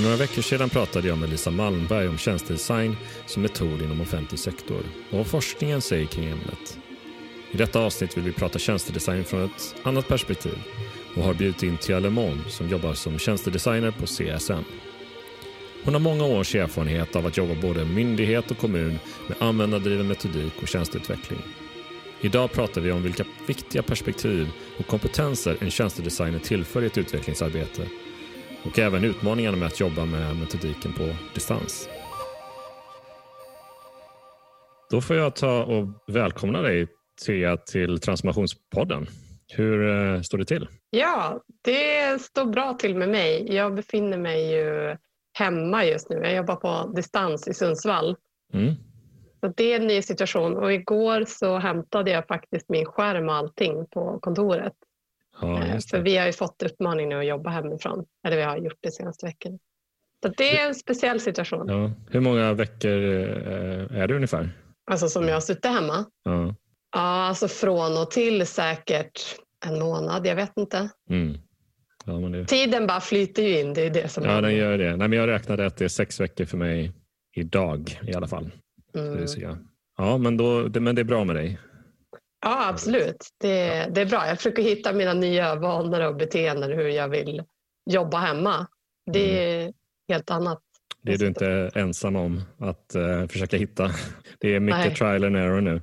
För några veckor sedan pratade jag med Lisa Malmberg om tjänstedesign som metod inom offentlig sektor och vad forskningen säger kring ämnet. I detta avsnitt vill vi prata tjänstedesign från ett annat perspektiv och har bjudit in Tia Lemon som jobbar som tjänstedesigner på CSN. Hon har många års erfarenhet av att jobba både myndighet och kommun med användardriven metodik och tjänsteutveckling. Idag pratar vi om vilka viktiga perspektiv och kompetenser en tjänstedesigner tillför i ett utvecklingsarbete och även utmaningarna med att jobba med metodiken på distans. Då får jag ta och välkomna dig Thea till Transformationspodden. Hur eh, står det till? Ja, det står bra till med mig. Jag befinner mig ju hemma just nu. Jag jobbar på distans i Sundsvall. Mm. Så det är en ny situation och igår så hämtade jag faktiskt min skärm och allting på kontoret. Ja, eh, För vi har ju fått uppmaning nu att jobba hemifrån. Eller vi har gjort det senaste veckan. Så det är en speciell situation. Ja. Hur många veckor eh, är det ungefär? Alltså som jag har suttit hemma? Ja. ja, alltså från och till säkert en månad. Jag vet inte. Mm. Ja, det... Tiden bara flyter ju in. Det är det som ja, den gör det. Nej, men jag räknade att det är sex veckor för mig idag i alla fall. Mm. Ja, men, då, det, men det är bra med dig? Ja, absolut. Det, det är bra. Jag försöker hitta mina nya vanor och beteenden hur jag vill jobba hemma. Det är mm. helt annat. Det är du inte ensam om att uh, försöka hitta. Det är mycket Nej. trial and error nu.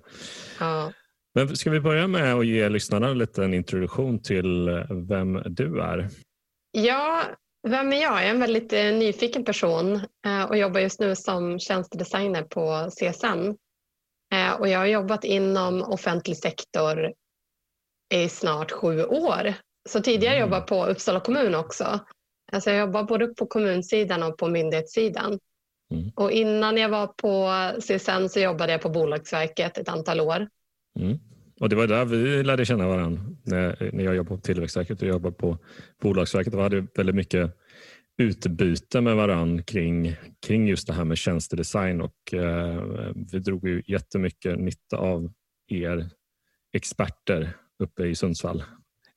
Ja. Men ska vi börja med att ge lyssnarna en liten introduktion till vem du är? Ja, vem är jag? Jag är en väldigt eh, nyfiken person eh, och jobbar just nu som tjänstedesigner på CSN. Eh, och jag har jobbat inom offentlig sektor i snart sju år. Så tidigare mm. jobbade på Uppsala kommun också. Alltså jag jobbar både på kommunsidan och på myndighetssidan. Mm. Och innan jag var på CSN så jobbade jag på Bolagsverket ett antal år. Mm. Och Det var där vi lärde känna varandra när, när jag jobbade på Tillväxtverket och jobbade på Bolagsverket. Vi hade väldigt mycket utbyte med varann kring, kring just det här med tjänstedesign och eh, vi drog ju jättemycket nytta av er experter uppe i Sundsvall.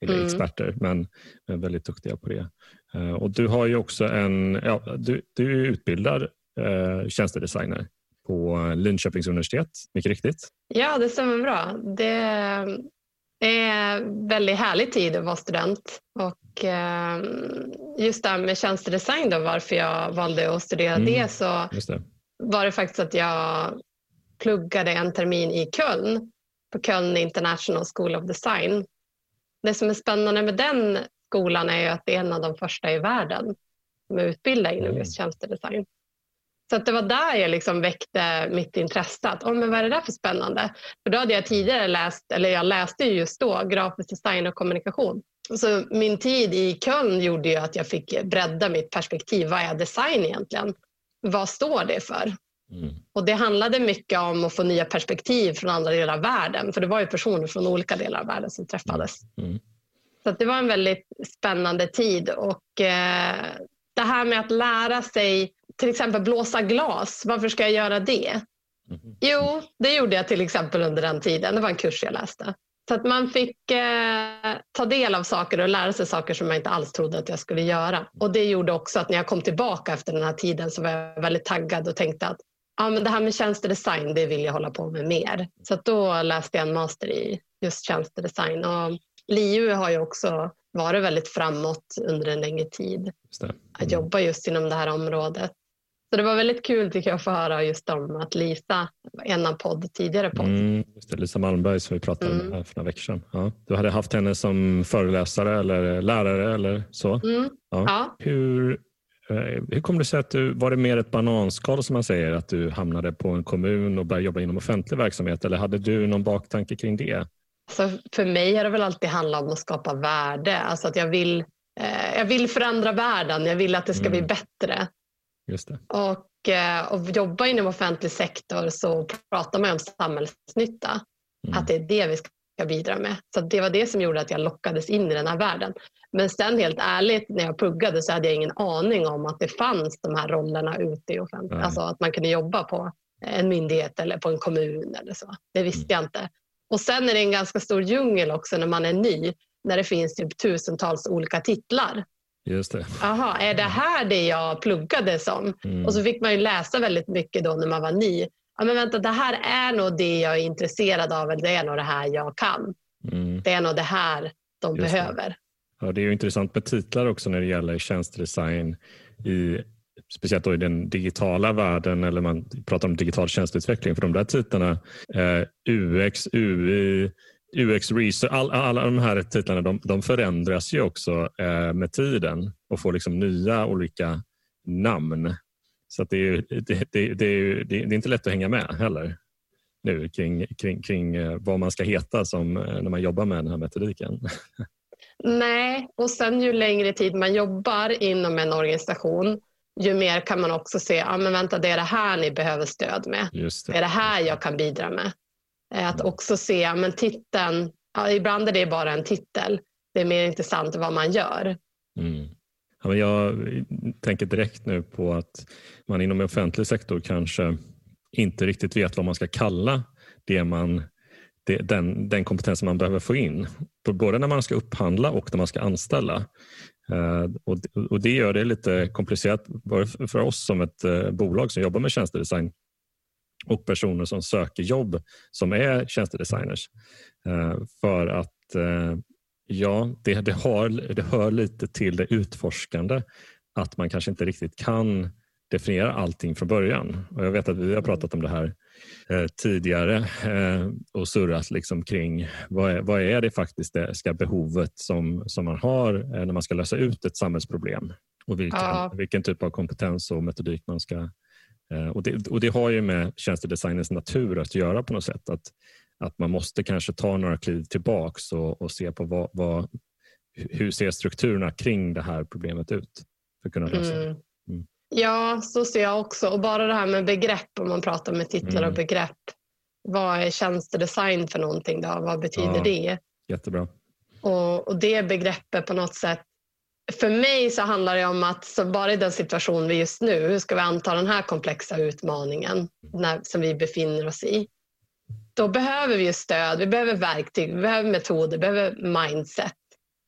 Eller mm. experter, men, men väldigt duktiga på det. Eh, och du har ju också en, ja, du, du är utbildad eh, tjänstedesigner på Linköpings universitet, mycket riktigt. Ja, det stämmer bra. Det är väldigt härlig tid att vara student och eh, just det här med tjänstedesign då, varför jag valde att studera mm, det så det. var det faktiskt att jag pluggade en termin i Köln på Köln International School of Design. Det som är spännande med den skolan är att det är en av de första i världen som är utbildade inom mm. just tjänstedesign. Så att det var där jag liksom väckte mitt intresse. Att, oh, men vad är det där för spännande? För då hade jag tidigare läst, eller jag läste just då, grafisk design och kommunikation. Så min tid i Köln gjorde ju att jag fick bredda mitt perspektiv. Vad är design egentligen? Vad står det för? Mm. Och Det handlade mycket om att få nya perspektiv från andra delar av världen. För det var ju personer från olika delar av världen som träffades. Mm. Så det var en väldigt spännande tid. Och eh, Det här med att lära sig till exempel blåsa glas, varför ska jag göra det? Mm. Jo, det gjorde jag till exempel under den tiden. Det var en kurs jag läste. Så att man fick eh, ta del av saker och lära sig saker som jag inte alls trodde att jag skulle göra. Och det gjorde också att när jag kom tillbaka efter den här tiden så var jag väldigt taggad och tänkte att ja, men det här med tjänstedesign, det vill jag hålla på med mer. Så då läste jag en master i just tjänstedesign. Och LiU har ju också varit väldigt framåt under en längre tid. Att jobba just inom det här området. Så det var väldigt kul tycker jag att få höra just om att Lisa, en av podd tidigare podd. Mm, just det, Lisa Malmberg som vi pratade mm. med för några veckor sedan. Ja. Du hade haft henne som föreläsare eller lärare eller så? Mm. Ja. ja. Hur, eh, hur kom det sig att du, var det mer ett bananskal som man säger, att du hamnade på en kommun och började jobba inom offentlig verksamhet eller hade du någon baktanke kring det? Alltså för mig har det väl alltid handlat om att skapa värde, alltså att jag vill, eh, jag vill förändra världen, jag vill att det ska mm. bli bättre. Just det. Och, eh, och jobba inom offentlig sektor så pratar man om samhällsnytta. Mm. Att det är det vi ska bidra med. Så det var det som gjorde att jag lockades in i den här världen. Men sen helt ärligt, när jag pluggade så hade jag ingen aning om att det fanns de här rollerna ute i offentligheten. Alltså att man kunde jobba på en myndighet eller på en kommun eller så. Det visste mm. jag inte. Och sen är det en ganska stor djungel också när man är ny, när det finns typ tusentals olika titlar. Just det. Aha, är det här det jag pluggade som? Mm. Och så fick man ju läsa väldigt mycket då när man var ny. Ja, men vänta, det här är nog det jag är intresserad av, eller det är nog det här jag kan. Mm. Det är nog det här de Just behöver. Det. Ja, det är ju intressant med titlar också när det gäller tjänstedesign i speciellt då i den digitala världen eller man pratar om digital tjänsteutveckling. För de där titlarna, eh, UX, UI, UX Research, all, alla de här titlarna de, de förändras ju också eh, med tiden och får liksom nya olika namn. Så det, är, det, det, det, är, det, är inte lätt att hänga med heller nu kring, kring, kring eh, vad man ska heta som, eh, när man jobbar med den här metodiken. Nej, och sen ju längre tid man jobbar inom en organisation ju mer kan man också se, ja men vänta det är det här ni behöver stöd med. Det. det är det här jag kan bidra med. Att också se, men titeln, ja, ibland är det bara en titel. Det är mer intressant vad man gör. Mm. Ja, men jag tänker direkt nu på att man inom offentlig sektor kanske inte riktigt vet vad man ska kalla det man, det, den, den kompetens man behöver få in. Både när man ska upphandla och när man ska anställa. Uh, och, och, Det gör det lite komplicerat för oss som ett uh, bolag som jobbar med tjänstedesign och personer som söker jobb som är tjänstedesigners. Uh, för att ja, det, det, har, det hör lite till det utforskande att man kanske inte riktigt kan definiera allting från början. Och jag vet att vi har pratat om det här eh, tidigare eh, och surrat liksom kring vad är, vad är det faktiskt det ska behovet som, som man har eh, när man ska lösa ut ett samhällsproblem och vilken, ja. vilken typ av kompetens och metodik man ska... Eh, och det, och det har ju med tjänstedesignens natur att göra på något sätt. Att, att man måste kanske ta några kliv tillbaks och, och se på vad, vad, hur ser strukturerna kring det här problemet ut för att kunna lösa mm. det. Mm. Ja, så ser jag också. Och bara det här med begrepp, om man pratar med titlar mm. och begrepp. Vad är tjänstedesign för någonting? Då? Vad betyder ja, det? Jättebra. Och, och det begreppet på något sätt för mig så handlar det om att så bara i den situation vi är just nu, hur ska vi anta den här komplexa utmaningen när, som vi befinner oss i? Då behöver vi stöd, vi behöver verktyg, vi behöver metoder, vi behöver mindset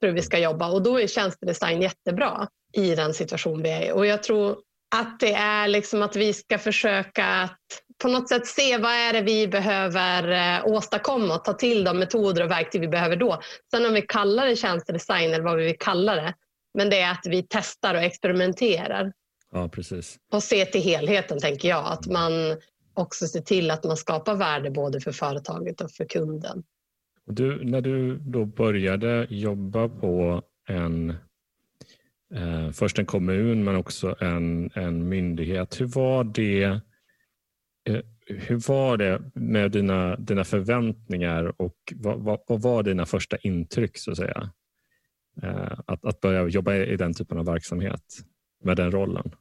för hur vi ska jobba och då är tjänstedesign jättebra i den situation vi är i. Och jag tror att det är liksom att vi ska försöka att på något sätt se vad är det vi behöver eh, åstadkomma och ta till de metoder och verktyg vi behöver då. Sen om vi kallar det tjänstedesign eller vad vi vill kalla det. Men det är att vi testar och experimenterar. Ja, precis. Och se till helheten tänker jag. Att man också ser till att man skapar värde både för företaget och för kunden. Du, när du då började jobba på en eh, först en kommun men också en, en myndighet. Hur var det eh, hur var det med dina, dina förväntningar och vad, vad, vad var dina första intryck så att säga? Eh, att, att börja jobba i den typen av verksamhet med den rollen?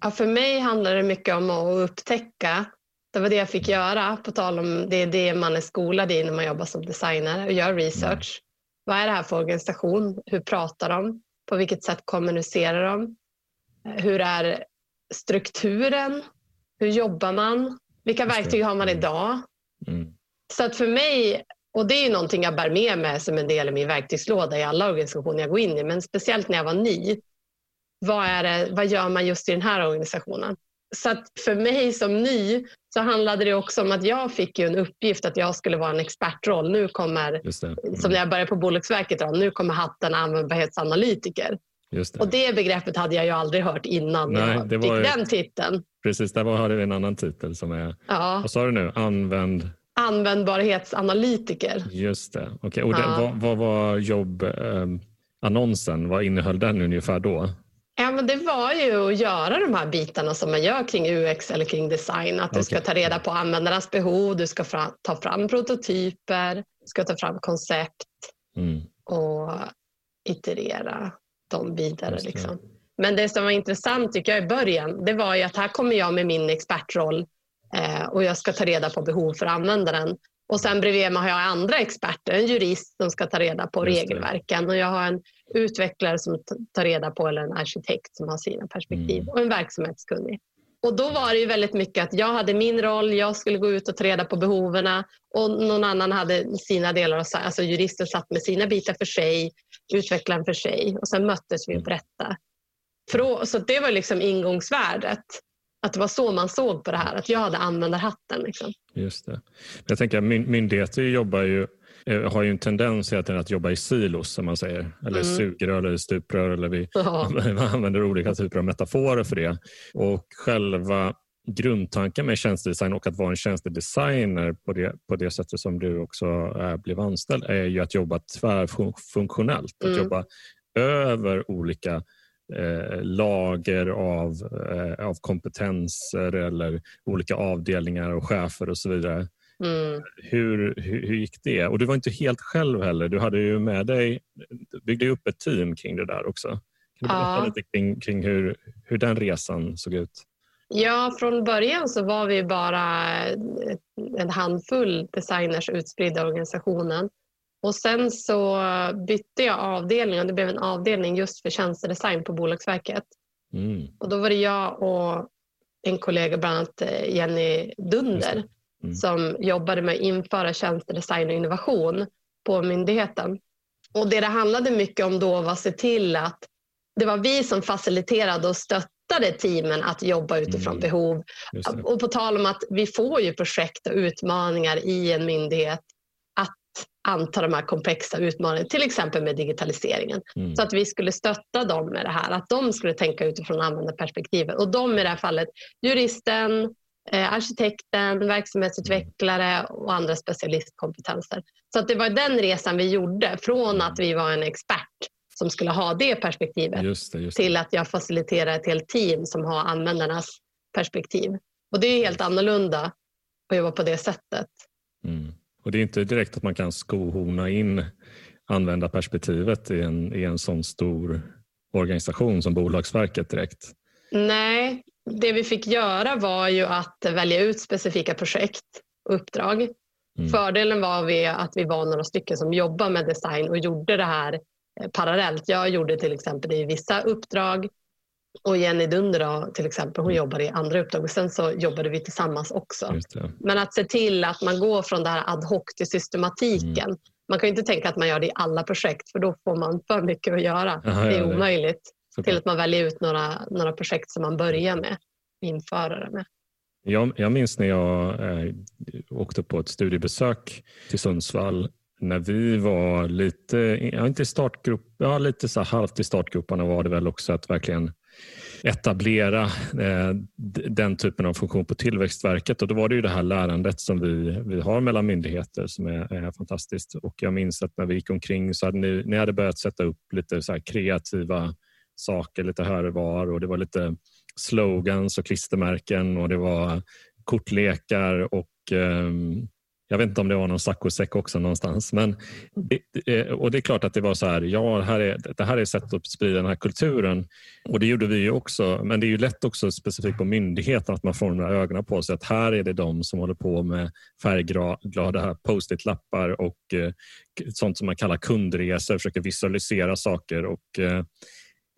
Ja, för mig handlar det mycket om att upptäcka. Det var det jag fick göra, på tal om det är det man är skolad i när man jobbar som designer och gör research. Mm. Vad är det här för organisation? Hur pratar de? På vilket sätt kommunicerar de? Hur är strukturen? Hur jobbar man? Vilka verktyg har man mm. idag? Mm. Så att för mig, och det är någonting jag bär med mig som en del i min verktygslåda i alla organisationer jag går in i, men speciellt när jag var ny. Vad, är det, vad gör man just i den här organisationen? Så för mig som ny så handlade det också om att jag fick en uppgift att jag skulle vara en expertroll. Nu kommer, mm. som när jag började på Bolagsverket, då, nu kommer hatten användbarhetsanalytiker. Just det. Och det begreppet hade jag ju aldrig hört innan Nej, jag fick ju, den titeln. Precis, där har vi en annan titel som är, ja. vad sa du nu, använd... Användbarhetsanalytiker. Just det, okay. och ja. det, vad, vad, var jobbannonsen, eh, vad innehöll den ungefär då? Ja, men det var ju att göra de här bitarna som man gör kring UX eller kring design. Att okay. du ska ta reda på användarnas behov, du ska fra, ta fram prototyper, du ska ta fram koncept mm. och iterera dem vidare. Liksom. Men det som var intressant tycker jag i början, det var ju att här kommer jag med min expertroll och jag ska ta reda på behov för användaren. Och sen bredvid mig har jag andra experter, en jurist som ska ta reda på regelverken och jag har en utvecklare som tar reda på eller en arkitekt som har sina perspektiv mm. och en verksamhetskunnig. och då var det ju väldigt mycket att jag hade min roll, jag skulle gå ut och träda på behoven och någon annan hade sina delar. Alltså juristen satt med sina bitar för sig, utvecklaren för sig och sen möttes vi och berättade. Så det var liksom ingångsvärdet. Att det var så man såg på det här, att jag hade användarhatten. Liksom. Just det. Jag tänker myndigheter jobbar ju eh, har ju en tendens att jobba i silos som man säger. Eller mm. sugrör eller stuprör. Eller vi ja. använder olika typer av metaforer för det. Och själva grundtanken med tjänstedesign och att vara en tjänstedesigner på det, på det sättet som du också är, blev anställd är ju att jobba tvärfunktionellt. Mm. Att jobba över olika eh, lager av, eh, av kompetenser eller olika avdelningar och chefer och så vidare. Mm. Hur, hur, hur, gick det? Och du var inte helt själv heller. Du hade ju med dig, byggde upp ett team kring det där också. Kan du berätta ja. lite kring, kring hur, hur den resan såg ut? Ja, från början så var vi bara en handfull designers utspridda i organisationen. Och sen så bytte jag avdelning och det blev en avdelning just för tjänstedesign på Bolagsverket. Mm. Och då var det jag och en kollega, bland annat eh, Jenny Dunder, mm. som jobbade med att införa tjänstedesign och innovation på myndigheten. Och det det handlade mycket om då var att se till att det var vi som faciliterade och stöttade teamen att jobba utifrån mm. behov. Och på tal om att vi får ju projekt och utmaningar i en myndighet anta de här komplexa utmaningarna, till exempel med digitaliseringen. Mm. Så att vi skulle stötta dem med det här, att de skulle tänka utifrån användarperspektivet. Och de i det här fallet, juristen, eh, arkitekten, verksamhetsutvecklare och andra specialistkompetenser. Så att det var den resan vi gjorde, från mm. att vi var en expert som skulle ha det perspektivet just det, just det. till att jag faciliterar ett helt team som har användarnas perspektiv. Och det är helt annorlunda att jobba på det sättet. Mm. Och det är inte direkt att man kan skohorna in användarperspektivet i en, i en sån stor organisation som Bolagsverket direkt. Nej, det vi fick göra var ju att välja ut specifika projekt och uppdrag. Mm. Fördelen var vi att vi var några stycken som jobbade med design och gjorde det här eh, parallellt. Jag gjorde till exempel i vissa uppdrag och Jenny Dunder då, till exempel, hon mm. jobbar i andra uppdrag och sen så jobbade vi tillsammans också. Men att se till att man går från det här ad hoc till systematiken. Mm. Man kan inte tänka att man gör det i alla projekt för då får man för mycket att göra. Aha, det är ja, omöjligt. Det. Till att man väljer ut några, några projekt som man börjar med, införa det med. Jag, jag minns när jag eh, åkte på ett studiebesök till Sundsvall när vi var lite, ja, inte i startgrupp, ja, lite så halvt i startgroparna var det väl också att verkligen etablera eh, den typen av funktion på Tillväxtverket. Och då var det ju det här lärandet som vi, vi har mellan myndigheter som är, är fantastiskt. Och jag minns att när vi gick omkring så hade ni, ni hade börjat sätta upp lite så kreativa saker lite här och var och det var lite slogans och klistermärken och det var kortlekar och um, jag vet inte om det var någon saccosäck också någonstans. Men, eh, och det är klart att det var så här, ja, här är, det här är sätt att sprida den här kulturen. Och det gjorde vi ju också. Men det är ju lätt också specifikt på myndigheten att man får de där ögonen på sig att här är det de som håller på med färgglada post-it-lappar och eh, sånt som man kallar kundresor, försöker visualisera saker. och eh,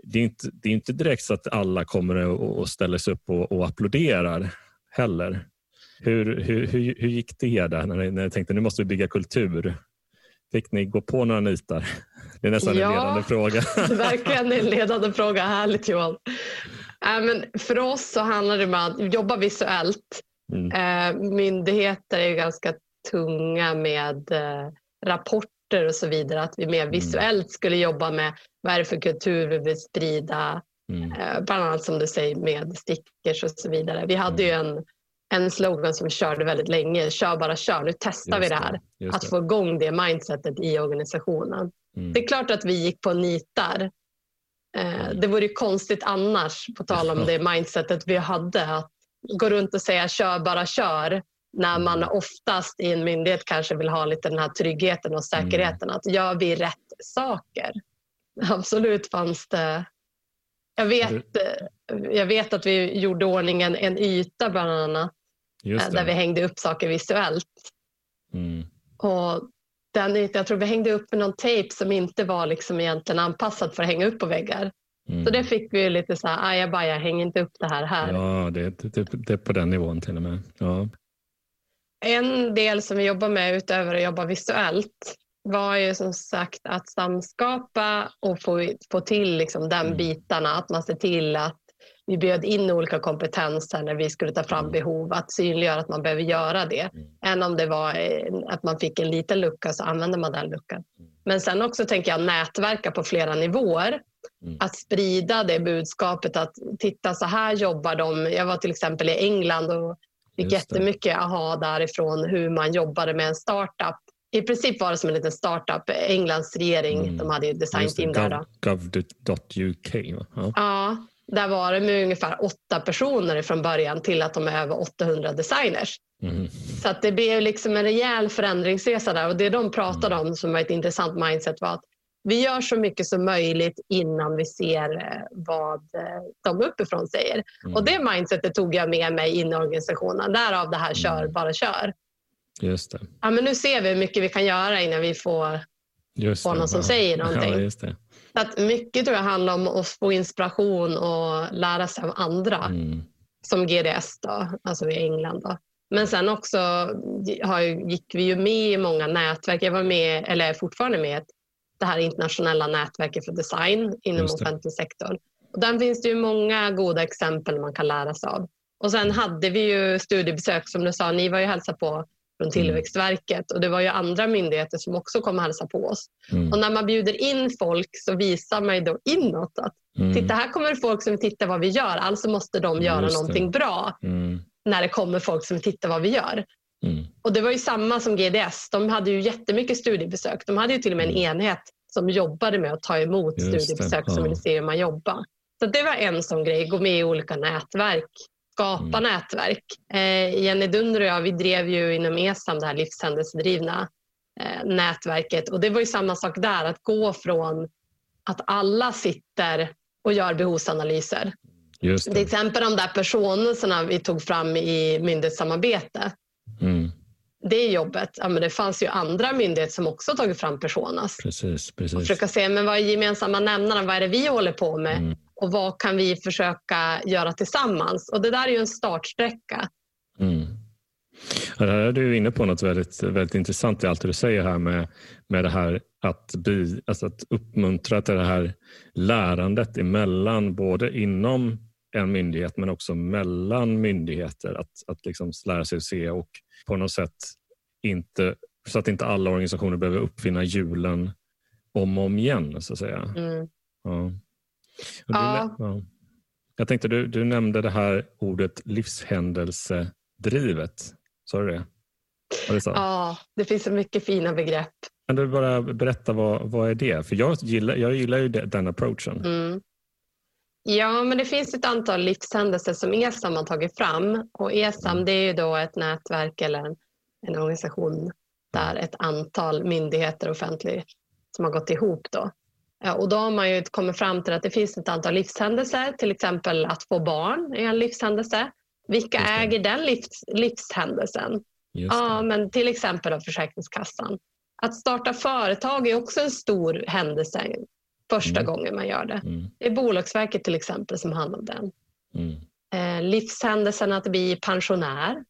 det är, inte, det är inte direkt så att alla kommer och ställer sig upp och, och applåderar heller. Hur, hur, hur, hur gick det där när ni, när ni tänkte nu måste vi bygga kultur? Fick ni gå på några nitar? Det är nästan ja, en ledande fråga. verkligen en ledande fråga. Härligt Johan. Äh, men för oss så handlar det om att jobba visuellt. Mm. Äh, myndigheter är ganska tunga med äh, rapporter och så vidare. Att vi mer mm. visuellt skulle jobba med vad är det för kultur vi vill sprida. Mm. Bland annat som du säger med stickers och så vidare. Vi hade mm. ju en en slogan som vi körde väldigt länge. Kör bara kör. Nu testar vi det här. Det, att få igång det mindsetet i organisationen. Mm. Det är klart att vi gick på nitar. Eh, mm. det vore konstigt annars, på tal om det mindsetet vi hade. Att gå runt och säga kör bara kör när man mm. oftast i en myndighet kanske vill ha lite den här tryggheten och säkerheten. Mm. Att gör vi rätt saker? Absolut fanns det jag vet, jag vet att vi gjorde ordningen en yta bland annat där vi hängde upp saker visuellt. Mm. Och den ytan, jag tror vi hängde upp med någon tejp som inte var liksom egentligen anpassad för att hänga upp på väggar. Mm. Så det fick vi lite så här, ajabaja, häng inte upp det här här. Ja, det, det, det är på den nivån till och med. Ja. En del som vi jobbar med utöver att jobba visuellt var ju som sagt att samskapa och få, få till liksom den mm. bitarna. Att man ser till att vi bjöd in olika kompetenser när vi skulle ta fram mm. behov, att synliggöra att man behöver göra det. Mm. Än om det var att man fick en liten lucka så använder man den luckan. Mm. Men sen också tänker jag nätverka på flera nivåer. Mm. Att sprida det budskapet att titta så här jobbar de. Jag var till exempel i England och fick jättemycket aha därifrån hur man jobbade med en startup. I princip var det som en liten startup. Englands regering, mm. de hade ju designteam där. Gov.uk ja. ja, där var det med ungefär åtta personer från början till att de är över 800 designers. Mm. Så att det blev liksom en rejäl förändringsresa där och det de pratade mm. om som var ett intressant mindset var att vi gör så mycket som möjligt innan vi ser eh, vad eh, de uppifrån säger. Mm. Och det mindsetet tog jag med mig in i organisationen. Därav det här kör, mm. bara kör. Just det. Ja, men nu ser vi hur mycket vi kan göra innan vi får, får någon som ja. säger någonting. Ja. Så att mycket tror jag handlar om att få inspiration och lära sig av andra. Mm. Som GDS, då, alltså i England. Då. Men sen också har, gick vi ju med i många nätverk. Jag var med, eller är fortfarande med, det här internationella nätverket för design inom offentlig sektor. Och där finns det ju många goda exempel man kan lära sig av. Och sen hade vi ju studiebesök som du sa, ni var ju hälsa på från mm. Tillväxtverket och det var ju andra myndigheter som också kom och hälsa på oss. Mm. Och när man bjuder in folk så visar man ju då inåt att mm. titta här kommer folk som tittar vad vi gör, alltså måste de göra Just någonting det. bra mm. när det kommer folk som tittar vad vi gör. Mm. Och det var ju samma som GDS. De hade ju jättemycket studiebesök. De hade ju till och med en mm. enhet som jobbade med att ta emot Just studiebesök som ville se hur man jobbar. Så det var en sån grej, gå med i olika nätverk, skapa mm. nätverk. Eh, Jenny Dunder och jag vi drev ju inom ESAM det här livshändelsedrivna eh, nätverket och det var ju samma sak där, att gå från att alla sitter och gör behovsanalyser. Just det. Till exempel de där personerna vi tog fram i myndighetssamarbete. Mm det jobbet, ja, men det fanns ju andra myndigheter som också tagit fram personas. Precis, precis. Och försöka se men vad är gemensamma nämnarna, vad är det vi håller på med mm. Och vad kan vi försöka göra tillsammans? Och det där är ju en startsträcka. Mm. Ja, där är du inne på något väldigt, väldigt intressant i allt det du säger här med, med det här att, bli, alltså att uppmuntra till det här lärandet emellan både inom en myndighet men också mellan myndigheter. Att, att liksom lära sig se och på något sätt inte, så att inte alla organisationer behöver uppfinna hjulen om och om igen så att säga. Mm. Ja. Ja. ja. Jag tänkte du, du nämnde det här ordet livshändelsedrivet. Sa du det? det ja, det finns så mycket fina begrepp. Kan du bara berätta vad, vad är det? För jag gillar, jag gillar ju den approachen. Mm. Ja, men det finns ett antal livshändelser som ESAM har tagit fram. Och ESAM mm. det är ju då ett nätverk eller en, en organisation där ett antal myndigheter offentligt som har gått ihop. Då. Och då har man ju kommit fram till att det finns ett antal livshändelser, till exempel att få barn är en livshändelse. Vilka äger den livs, livshändelsen? Ja, men till exempel av Försäkringskassan. Att starta företag är också en stor händelse första mm. gången man gör det. Mm. Det är Bolagsverket till exempel som handlar om den. Mm. Eh, livshändelsen att bli pensionär.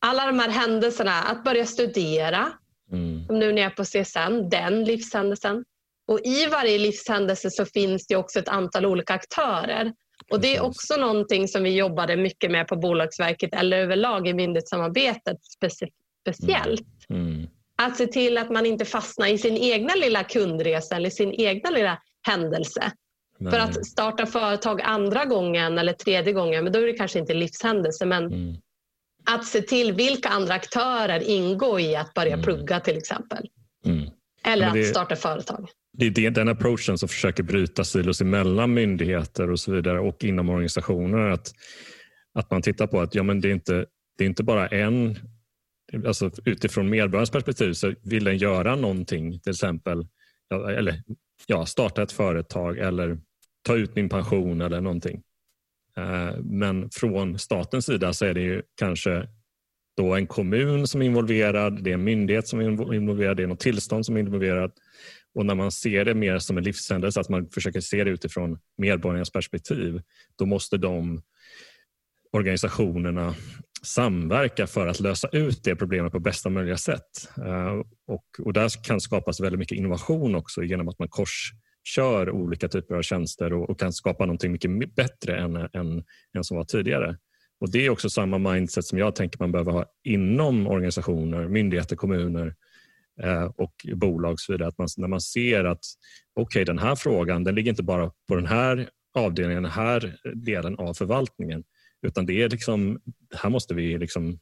Alla de här händelserna, att börja studera, mm. som nu när jag är på CSN, den livshändelsen. Och I varje livshändelse så finns det också ett antal olika aktörer. Och Det är också någonting som vi jobbade mycket med på Bolagsverket eller överlag i myndighetssamarbetet speci speciellt. Mm. Mm. Att se till att man inte fastnar i sin egna lilla kundresa eller sin egna lilla händelse. Nej. För att starta företag andra gången eller tredje gången, men då är det kanske inte livshändelse. Men mm. att se till vilka andra aktörer ingår i att börja mm. plugga till exempel. Mm. Eller det, att starta företag. Det är den approachen som försöker bryta silos emellan myndigheter och så vidare och inom organisationer. Att, att man tittar på att ja, men det, är inte, det är inte bara en alltså utifrån medborgarens perspektiv så vill den göra någonting, till exempel eller ja, starta ett företag eller ta ut min pension eller någonting. Eh, men från statens sida så är det ju kanske då en kommun som är involverad, det är en myndighet som är involverad, det är något tillstånd som är involverat. Och när man ser det mer som en livshändelse, att man försöker se det utifrån medborgarnas perspektiv, då måste de organisationerna samverka för att lösa ut det problemet på bästa möjliga sätt. Eh, och, och där kan skapas väldigt mycket innovation också genom att man korskör olika typer av tjänster och, och kan skapa någonting mycket bättre än, än, än som var tidigare. Och Det är också samma mindset som jag tänker man behöver ha inom organisationer, myndigheter, kommuner eh, och bolag så vidare. Att man, när man ser att okej, okay, den här frågan den ligger inte bara på den här avdelningen, den här delen av förvaltningen utan det är liksom, här måste vi liksom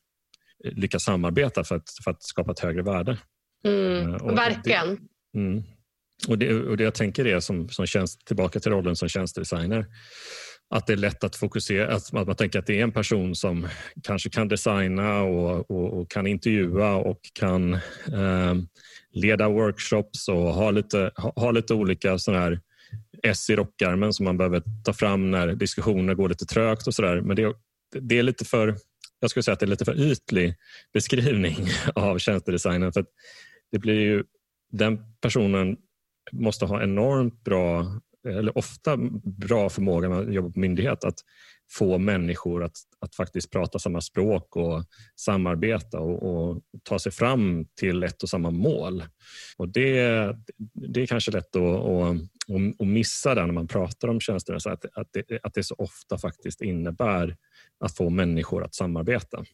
lyckas samarbeta för att, för att skapa ett högre värde. Mm, och verkligen. Det, mm, och, det, och det jag tänker är som, som tjänst, tillbaka till rollen som tjänstedesigner att det är lätt att fokusera, att man tänker att det är en person som kanske kan designa och, och, och kan intervjua och kan eh, leda workshops och ha lite, ha, ha lite olika sådana här S i rockärmen som man behöver ta fram när diskussioner går lite trögt och sådär. Men det, det är lite för jag skulle säga att det är lite för ytlig beskrivning av tjänstedesignen. För det blir ju, den personen måste ha enormt bra eller ofta bra förmåga när man jobbar på myndighet att få människor att, att faktiskt prata samma språk och samarbeta och, och ta sig fram till ett och samma mål. Och det, det är kanske lätt att, att, att missa det när man pratar om tjänster, så att, att, det, att det så ofta faktiskt innebär att få människor att samarbeta.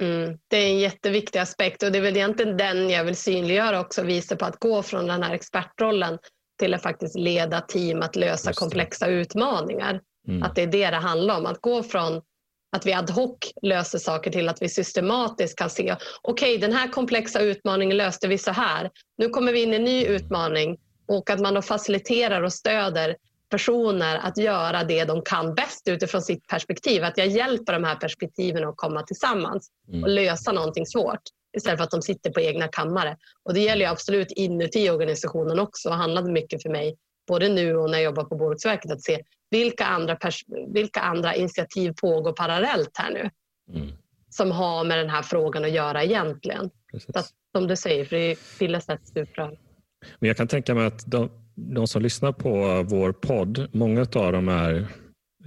Mm, det är en jätteviktig aspekt och det är väl egentligen den jag vill synliggöra också, visa på att gå från den här expertrollen till att faktiskt leda team att lösa komplexa utmaningar. Mm. Att det är det det handlar om. Att gå från att vi ad hoc löser saker till att vi systematiskt kan se okej, okay, den här komplexa utmaningen löste vi så här. Nu kommer vi in i en ny utmaning och att man då faciliterar och stöder personer att göra det de kan bäst utifrån sitt perspektiv. Att jag hjälper de här perspektiven att komma tillsammans mm. och lösa någonting svårt istället för att de sitter på egna kammare. Och det gäller absolut inuti organisationen också. Det handlade mycket för mig, både nu och när jag jobbar på Bolagsverket, att se vilka andra, vilka andra initiativ pågår parallellt här nu mm. som har med den här frågan att göra egentligen. Att, som du säger, för det bildas ett stuprör. Men jag kan tänka mig att de, de som lyssnar på vår podd, många av dem är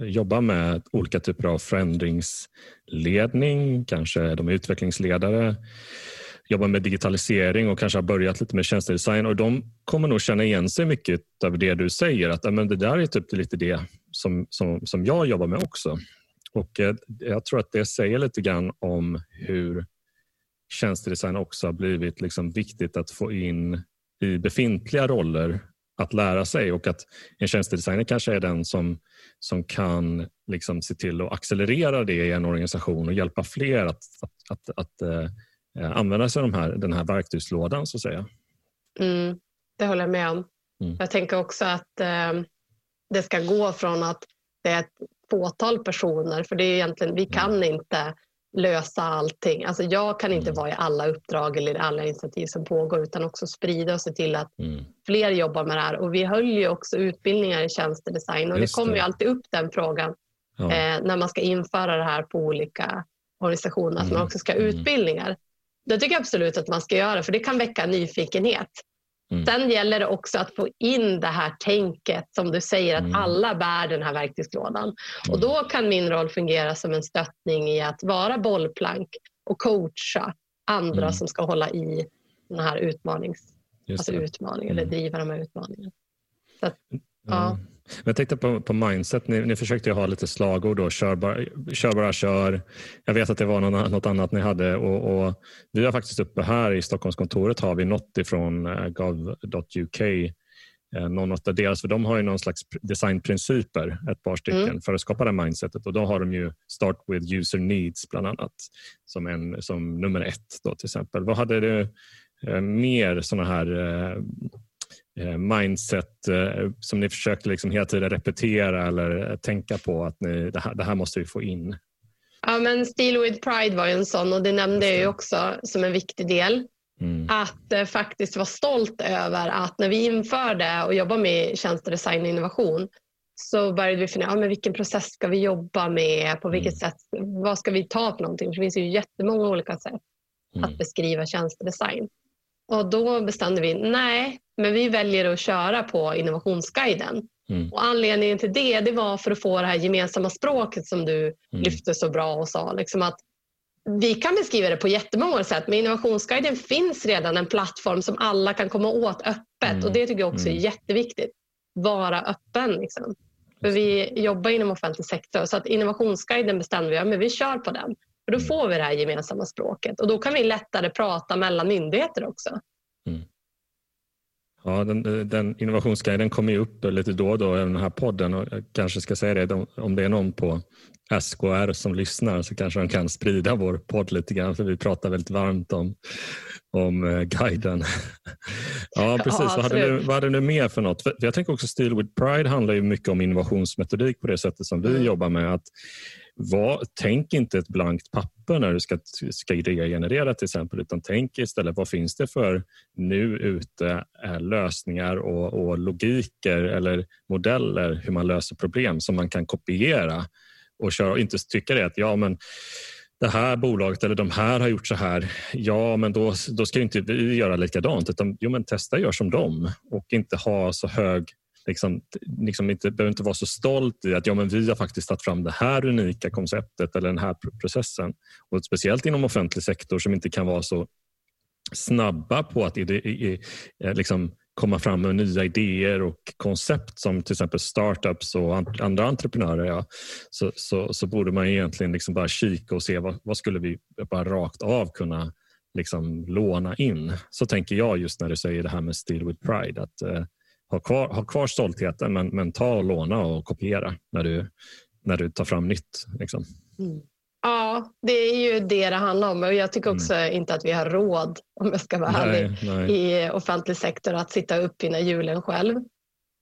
jobbar med olika typer av förändringsledning, kanske de är utvecklingsledare, jobbar med digitalisering och kanske har börjat lite med tjänstedesign och de kommer nog känna igen sig mycket av det du säger att men det där är typ lite det som, som, som jag jobbar med också. Och eh, Jag tror att det säger lite grann om hur tjänstedesign också har blivit liksom viktigt att få in i befintliga roller att lära sig och att en tjänstedesigner kanske är den som, som kan liksom se till att accelerera det i en organisation och hjälpa fler att, att, att, att äh, använda sig av de här, den här verktygslådan så att säga. Mm, det håller jag med om. Mm. Jag tänker också att äh, det ska gå från att det är ett fåtal personer, för det är egentligen, vi kan mm. inte lösa allting. Alltså jag kan inte mm. vara i alla uppdrag eller alla initiativ som pågår utan också sprida och se till att mm. fler jobbar med det här. Och vi höll ju också utbildningar i tjänstedesign och Just det kommer ju alltid upp den frågan ja. eh, när man ska införa det här på olika organisationer, att man mm. också ska ha mm. utbildningar. Det tycker jag absolut att man ska göra för det kan väcka nyfikenhet. Mm. Sen gäller det också att få in det här tänket som du säger att mm. alla bär den här verktygslådan. Mm. Och då kan min roll fungera som en stöttning i att vara bollplank och coacha andra mm. som ska hålla i den här utmanings, alltså utmaningen eller mm. driva de här utmaningarna. Så att, ja. Jag tänkte på, på mindset, ni, ni försökte ha lite slagord då, kör bara, kör, bara, kör. Jag vet att det var något annat ni hade och, och, vi har faktiskt uppe här i Stockholmskontoret har vi något ifrån uh, gov.uk eh, någon av deras, för de har ju någon slags designprinciper, ett par stycken, mm. för att skapa det mindsetet. Och då har de ju Start with user needs bland annat som, en, som nummer ett. Då, till exempel. Vad hade du eh, mer sådana här eh, Eh, mindset eh, som ni försöker liksom hela tiden repetera eller tänka på att ni, det, här, det här måste vi få in? Ja, men Steel with Pride var ju en sån och det nämnde jag ju också som en viktig del. Mm. Att eh, faktiskt vara stolt över att när vi införde och jobbade med tjänstedesign och innovation så började vi fundera, ja, men vilken process ska vi jobba med? På vilket mm. sätt? Vad ska vi ta för någonting? För det finns ju jättemånga olika sätt mm. att beskriva tjänstedesign. Och då bestämde vi, nej, men vi väljer att köra på innovationsguiden. Mm. Och anledningen till det, det var för att få det här gemensamma språket som du mm. lyfte så bra och sa. Liksom att vi kan beskriva det på jättemånga sätt, men innovationsguiden finns redan en plattform som alla kan komma åt öppet mm. och det tycker jag också är mm. jätteviktigt. Vara öppen. Liksom. För vi jobbar inom offentlig sektor så att innovationsguiden bestämde vi, ja, men vi kör på den. För då mm. får vi det här gemensamma språket och då kan vi lättare prata mellan myndigheter också. Mm. Ja, den, den innovationsguiden kommer ju upp lite då och då i den här podden och jag kanske ska säga det om det är någon på SKR som lyssnar så kanske de kan sprida vår podd lite grann för vi pratar väldigt varmt om, om eh, guiden. ja, precis. Ja, vad, hade du, vad hade du mer för något? För jag tänker också Steel with Pride handlar ju mycket om innovationsmetodik på det sättet som vi mm. jobbar med. Att var, tänk inte ett blankt papper när du ska, ska generera till exempel utan tänk istället vad finns det för nu ute eh, lösningar och, och logiker eller modeller hur man löser problem som man kan kopiera och köra och inte tycka det att ja men det här bolaget eller de här har gjort så här. Ja, men då, då ska inte vi göra likadant utan jo, men testa gör som dem och inte ha så hög liksom, liksom inte, behöver inte vara så stolt i att ja, men vi har faktiskt tagit fram det här unika konceptet eller den här processen. Och Speciellt inom offentlig sektor som inte kan vara så snabba på att i, i, eh, liksom, komma fram med nya idéer och koncept som till exempel startups och andra entreprenörer ja, så, så, så borde man egentligen liksom bara kika och se vad, vad skulle vi bara rakt av kunna liksom låna in. Så tänker jag just när du säger det här med Steel with Pride. Att, eh, ha, kvar, ha kvar stoltheten men, men ta och låna och kopiera när du, när du tar fram nytt. Liksom. Mm. Ja, det är ju det det handlar om. Och jag tycker mm. också mm. inte att vi har råd, om jag ska vara ärlig, i offentlig sektor att sitta och uppfinna hjulen själv.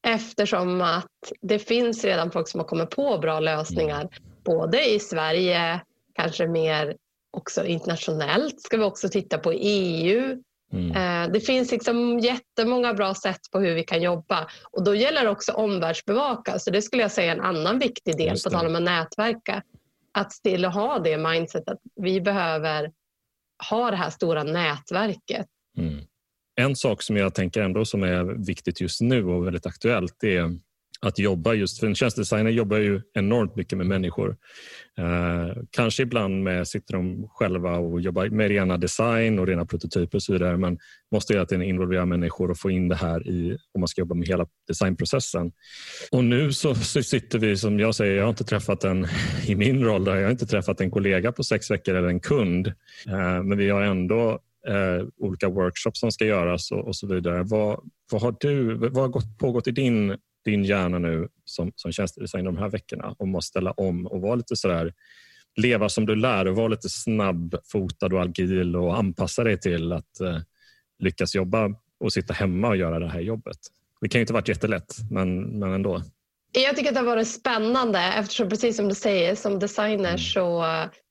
Eftersom att det finns redan folk som har kommit på bra lösningar, mm. både i Sverige, kanske mer också internationellt. Ska vi också titta på EU. Mm. Eh, det finns liksom jättemånga bra sätt på hur vi kan jobba och då gäller det också omvärldsbevaka. Så det skulle jag säga är en annan viktig del på tal om att nätverka att stilla ha det mindset att vi behöver ha det här stora nätverket. Mm. En sak som jag tänker ändå som är viktigt just nu och väldigt aktuellt är att jobba just, för en tjänstedesigner jobbar ju enormt mycket med människor. Eh, kanske ibland med, sitter de själva och jobbar med rena design och rena prototyper och så vidare men måste hela tiden involvera människor och få in det här i, om man ska jobba med hela designprocessen. Och nu så, så sitter vi, som jag säger, jag har inte träffat en, i min roll, där, jag har inte träffat en kollega på sex veckor eller en kund, eh, men vi har ändå eh, olika workshops som ska göras och, och så vidare. Vad, vad har du, vad har gått, pågått i din din hjärna nu som, som tjänstedesigner de här veckorna om att ställa om och vara lite sådär leva som du lär och vara lite snabbfotad och agil och anpassa dig till att eh, lyckas jobba och sitta hemma och göra det här jobbet. Det kan ju inte varit jättelätt, men, men ändå. Jag tycker att det har varit spännande eftersom precis som du säger som designer mm. så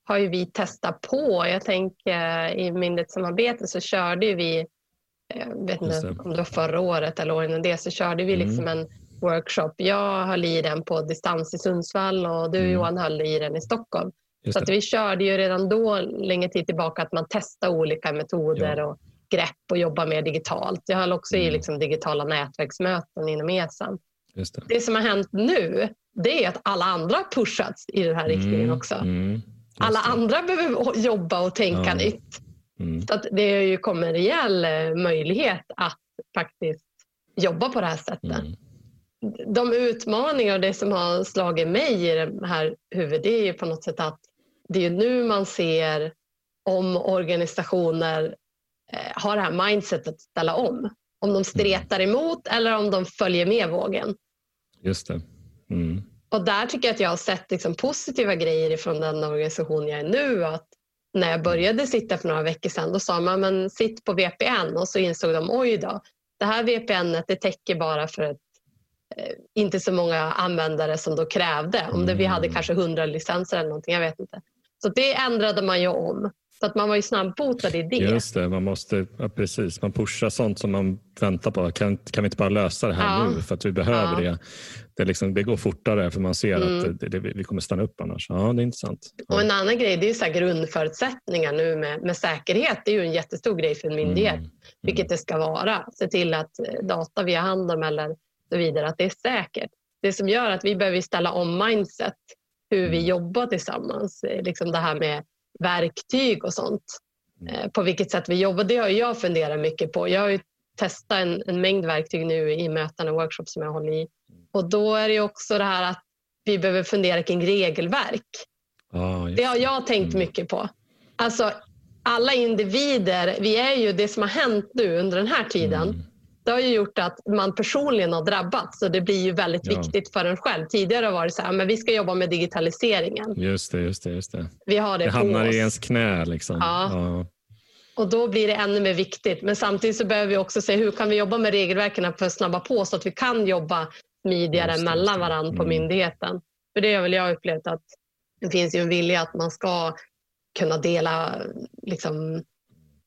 har ju vi testat på. Jag tänker i myndighetssamarbete så körde vi, jag vet inte om det var förra året eller åren det, så körde vi mm. liksom en workshop. Jag höll i den på distans i Sundsvall och du mm. Johan höll i den i Stockholm. så vi körde ju redan då länge tid tillbaka att man testar olika metoder ja. och grepp och jobbar mer digitalt. Jag höll också mm. i liksom digitala nätverksmöten inom ESAM. Det. det. som har hänt nu det är att alla andra pushats i den här mm. riktningen också. Mm. Alla andra behöver jobba och tänka ja. nytt. Mm. Så att det har ju kommit en rejäl eh, möjlighet att faktiskt jobba på det här sättet. De utmaningar och det som har slagit mig i det här huvudet det är ju på något sätt att det är nu man ser om organisationer eh, har det här mindsetet att ställa om. Om de stretar emot eller om de följer med vågen. Just det. Mm. Och där tycker jag att jag har sett liksom positiva grejer från den organisation jag är nu. Att när jag började sitta för några veckor sedan då sa man men sitt på VPN och så insåg de oj då, det här VPN det täcker bara för ett inte så många användare som då krävde. Om det, vi hade mm. kanske 100 licenser eller någonting, jag vet inte. Så det ändrade man ju om. Så att man var ju snabbfotad i det. Just det, man måste, ja, precis. Man pushar sånt som man väntar på. Kan, kan vi inte bara lösa det här ja. nu för att vi behöver ja. det? Det, liksom, det går fortare för man ser mm. att det, det, vi kommer stanna upp annars. Ja, det är intressant. Och En annan grej det är så grundförutsättningar nu med, med säkerhet. Det är ju en jättestor grej för en myndighet, mm. vilket mm. det ska vara. Se till att eh, data vi har hand om eller så vidare, att det är säkert. Det som gör att vi behöver ställa om mindset, hur vi mm. jobbar tillsammans. Liksom det här med verktyg och sånt. Mm. Eh, på vilket sätt vi jobbar, det har jag funderat mycket på. Jag har testat en, en, mängd verktyg nu i möten och workshops som jag håller i. Och då är det också det här att vi behöver fundera kring regelverk. Ah, det har jag tänkt mm. mycket på. Alltså, alla individer, vi är ju det som har hänt nu under den här tiden. Mm det har ju gjort att man personligen har drabbats och det blir ju väldigt ja. viktigt för en själv. Tidigare har det varit så här, men vi ska jobba med digitaliseringen. Just det, just det. Just det. Vi har det, det hamnar oss. i ens knä. Liksom. Ja. ja. Och då blir det ännu mer viktigt. Men samtidigt så behöver vi också se hur kan vi jobba med regelverken för att snabba på så att vi kan jobba smidigare det, mellan varandra på mm. myndigheten. För det har väl jag upplevt att det finns ju en vilja att man ska kunna dela liksom,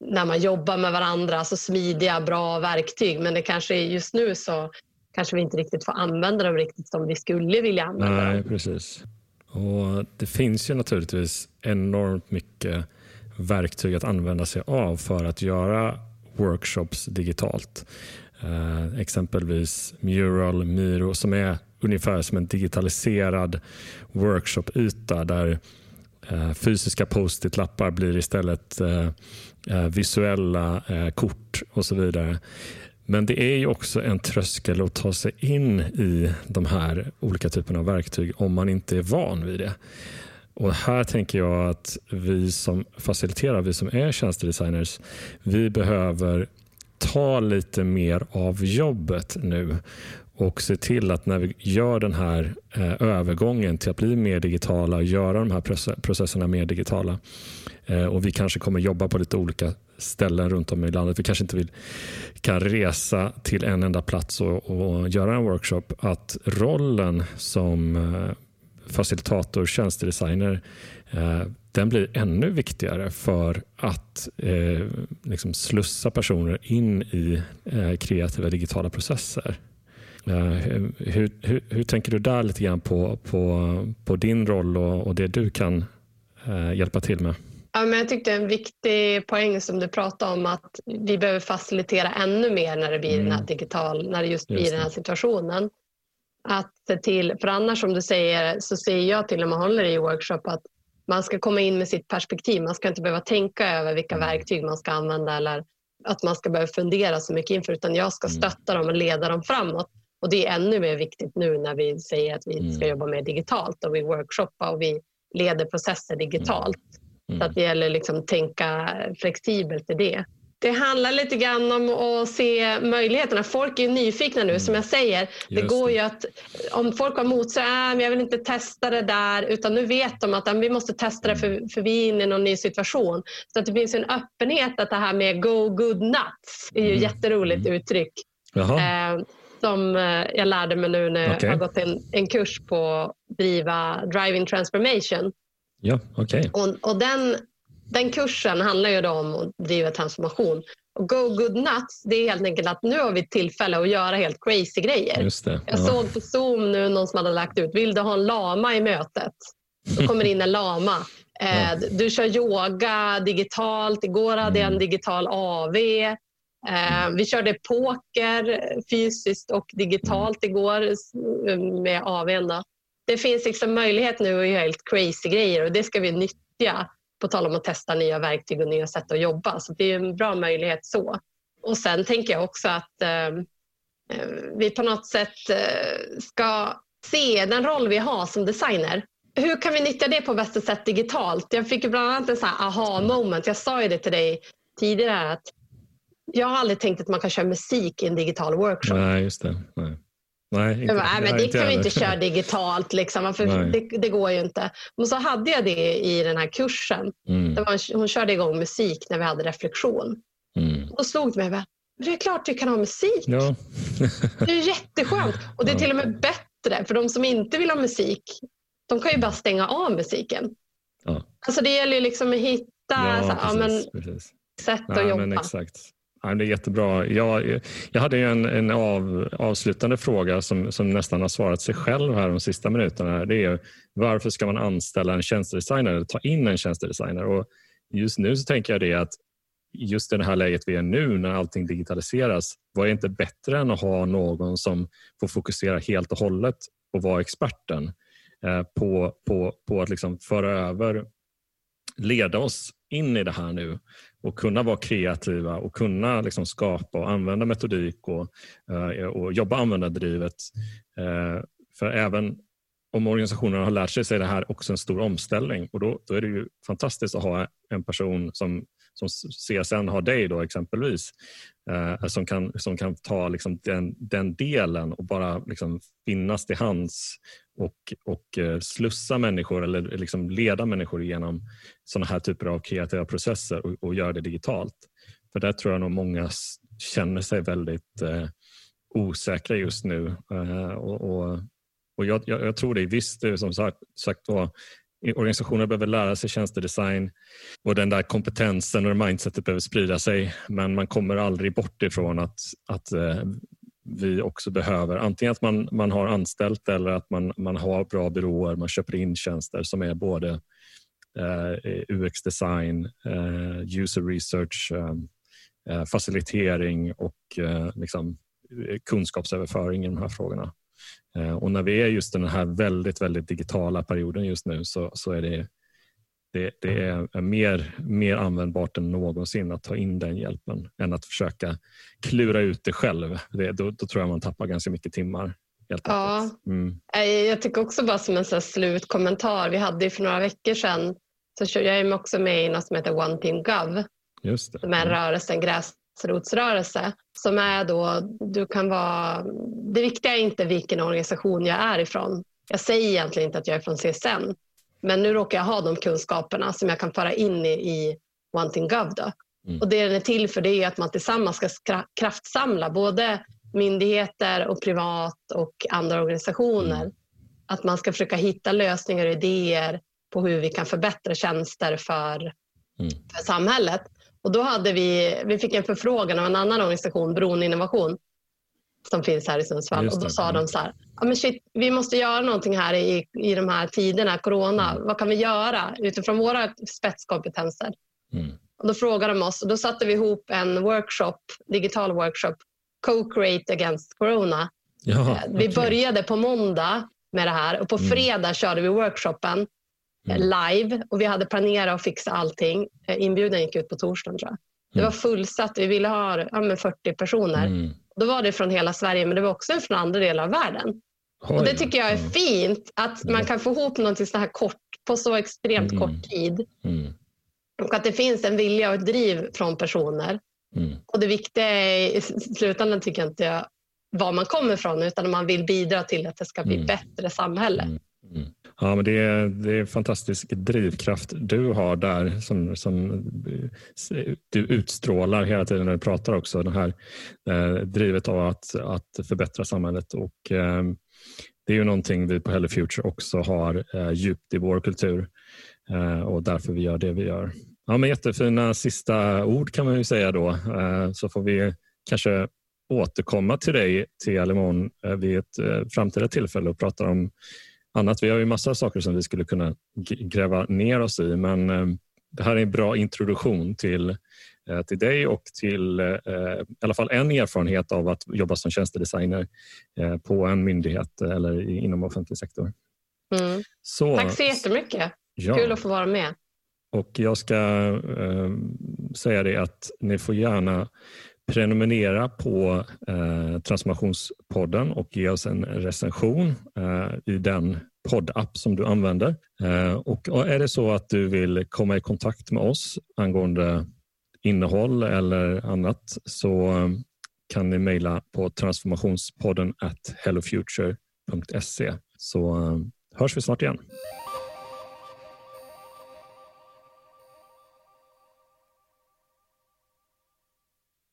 när man jobbar med varandra, alltså smidiga, bra verktyg. Men det kanske just nu så kanske vi inte riktigt får använda dem riktigt som vi skulle vilja använda Nej, dem. Precis. Och det finns ju naturligtvis enormt mycket verktyg att använda sig av för att göra workshops digitalt. Eh, exempelvis Mural, Miro som är ungefär som en digitaliserad workshopyta där Eh, fysiska post-it-lappar blir istället eh, eh, visuella kort och så vidare. Men det är ju också en tröskel att ta sig in i de här olika typerna av verktyg om man inte är van vid det. Och Här tänker jag att vi som faciliterar, vi som är tjänstedesigners, vi behöver ta lite mer av jobbet nu och se till att när vi gör den här eh, övergången till att bli mer digitala och göra de här processerna mer digitala eh, och vi kanske kommer jobba på lite olika ställen runt om i landet. Vi kanske inte vill, kan resa till en enda plats och, och göra en workshop. Att rollen som eh, facilitator, tjänstedesigner eh, den blir ännu viktigare för att eh, liksom slussa personer in i eh, kreativa digitala processer. Hur, hur, hur, tänker du där lite grann på, på, på din roll och, och det du kan eh, hjälpa till med? Ja, men jag tyckte en viktig poäng som du pratade om att vi behöver facilitera ännu mer när det blir mm. den här digital, när det just blir just den här situationen. Att se till, för annars som du säger så säger jag till när man håller i workshop att man ska komma in med sitt perspektiv. Man ska inte behöva tänka över vilka mm. verktyg man ska använda eller att man ska behöva fundera så mycket inför utan jag ska mm. stötta dem och leda dem framåt. Och det är ännu mer viktigt nu när vi säger att vi ska mm. jobba mer digitalt och vi workshoppar och vi leder processer digitalt. Mm. Så att det gäller liksom att tänka flexibelt i det. Det handlar lite grann om att se möjligheterna. Folk är nyfikna nu, mm. som jag säger. Det Just går ju att, om folk har motsatt, äh, jag vill inte testa det där, utan nu vet de att äh, vi måste testa det för, mm. för vi är inne i någon ny situation. Så att det finns en öppenhet att det här med go good nuts är ju mm. jätteroligt mm. uttryck. Eh, som eh, jag lärde mig nu när okay. jag har gått en, en kurs på driva driving transformation. Ja, okay. och, och den, den kursen handlar ju om att driva transformation. Och Go Good Nuts, det är helt enkelt att nu har vi tillfälle att göra helt crazy grejer. Just det. Jag såg på Zoom nu någon som hade lagt ut, vill du ha en lama i mötet? Då kommer in en lama. Eh, du kör yoga digitalt. Igår hade jag en mm. digital AV. Eh, vi körde poker fysiskt och digitalt igår med AWn. Det finns liksom möjlighet nu att göra helt crazy grejer och det ska vi nyttja. På tal om att testa nya verktyg och nya sätt att jobba. Så det är en bra möjlighet så. Och sen tänker jag också att eh, eh vi på något sätt eh, ska se den roll vi har som designer. Hur kan vi nyttja det på bästa sätt digitalt? Jag fick bland annat en sån aha moment. Jag sa ju det till dig tidigare att jag har aldrig tänkt att man kan köra musik i en digital workshop. Nej, just det. Nej. Nej, inte, bara, nej, men det kan vi inte köra digitalt. Liksom, för det, det, går ju inte. Men så hade jag det i den här kursen. Mm. Var, hon körde igång musik när vi hade reflektion. Mm. Då slog det mig, det är klart du kan ha musik. Ja. det är jätteskönt. Och det är till och med bättre, för de som inte vill ha musik, de kan ju bara stänga av musiken. Ja. Alltså det gäller ju liksom att hitta ja, så, precis, men, precis. sätt att jobba. Exakt. Ja, det är jättebra. Jag, jag hade en, en av, avslutande fråga som, som nästan har svarat sig själv här de sista minuterna. Det är varför ska man anställa en tjänstedesigner eller ta in en tjänstedesigner? Och just nu så tänker jag det att just i det här läget vi är nu när allting digitaliseras, vad är inte bättre än att ha någon som får fokusera helt och hållet och vara experten eh, på, på, på att liksom föra över, leda oss in i det här nu och kunna vara kreativa och kunna liksom skapa och använda metodik och, eh, och jobba användardrivet. Eh, för även om organisationerna har lärt sig så är det här också en stor omställning och då, då är det ju fantastiskt att ha en person som som CSN har dig då exempelvis, eh, som, kan, som kan ta liksom den, den delen och bara liksom finnas till hands och, och eh, slussa människor eller liksom leda människor genom sådana här typer av kreativa processer och, och göra det digitalt. För där tror jag nog många känner sig väldigt eh, osäkra just nu. Eh, och, och, och jag, jag, jag, tror det visst, som sagt, sagt var, Organisationer behöver lära sig tjänstedesign och den där kompetensen och mindsetet behöver sprida sig. Men man kommer aldrig bort ifrån att, att eh, vi också behöver antingen att man, man har anställt eller att man, man har bra byråer, man köper in tjänster som är både eh, UX-design, eh, user research, eh, eh facilitering och eh, liksom, eh, kunskapsöverföring i de här frågorna. Eh, och när vi är just i den här väldigt, väldigt digitala perioden just nu så, så är det, det, det, är mer, mer användbart än någonsin att ta in den hjälpen än att försöka klura ut det själv. Det, då, då tror jag man tappar ganska mycket timmar. Ja, mm. Jag tycker också bara som en så slutkommentar. Vi hade för några veckor sedan så jag är också med i något som heter One Team Gov. Just det. Som är mm. rörelse, en gräs, gräsrotsrörelse som är då, du kan vara, det viktiga är inte vilken organisation jag är ifrån. Jag säger egentligen inte att jag är från CSN, men nu råkar jag ha de kunskaperna som jag kan föra in i, i Wanting Gov. Då. Mm. Och det den är till för det är att man tillsammans ska kraftsamla både myndigheter och privat och andra organisationer. Mm. Att man ska försöka hitta lösningar och idéer på hur vi kan förbättra tjänster för, mm. för samhället. Och då hade vi, vi fick en förfrågan av en annan organisation, Bron Innovation, som finns här i Sundsvall. Och då sa de så här, ja, men shit, vi måste göra någonting här i, i de här tiderna, corona. Mm. Vad kan vi göra utifrån våra spetskompetenser? Mm. Och då frågade de oss och då satte vi ihop en workshop, digital workshop, Co-create against corona. Ja, eh, vi okay. började på måndag med det här och på mm. fredag mm. körde vi workshopen. Live och vi hade planerat att fixa allting. Eh, inbjudan gick ut på torsdagen tror jag. Det mm. var fullsatt. Vi ville ha ja, 40 personer. Mm. Då var det från hela Sverige men det var också från andra delar av världen. Oj, och Det tycker jag är fint att man kan få ihop någonting så här kort på så extremt mm. kort tid. Mm. Och att det finns en vilja och ett driv från personer. Mm. Och Det viktiga i slutändan tycker jag inte var man kommer ifrån utan man vill bidra till att det ska bli mm. bättre samhälle. Mm. Ja, men det är, det är fantastisk drivkraft du har där som, som eh, du utstrålar hela tiden när du pratar också. Det här eh, drivet av att, att förbättra samhället och eh, det är ju någonting vi på Hello Future också har eh, djupt i vår kultur eh, och därför vi gör det vi gör. Ja, men jättefina sista ord kan man ju säga då eh, så får vi kanske återkomma till dig till Alimon eh, vid ett eh, framtida tillfälle och prata om annat. Vi har ju massa saker som vi skulle kunna gräva ner oss i men eh, det här är en bra introduktion till, eh, till dig och till eh, i alla fall en erfarenhet av att jobba som tjänstedesigner på en myndighet eller inom offentlig sektor. Mm. Så, Tack så jättemycket. Ja. Kul att få vara med. Och Jag ska eh, säga det att ni får gärna prenumerera på eh, Transformationspodden och ge oss en recension eh, i den poddapp som du använder. Eh, och är det så att du vill komma i kontakt med oss angående innehåll eller annat så eh, kan ni mejla på transformationspodden at hellofuture.se så eh, hörs vi snart igen.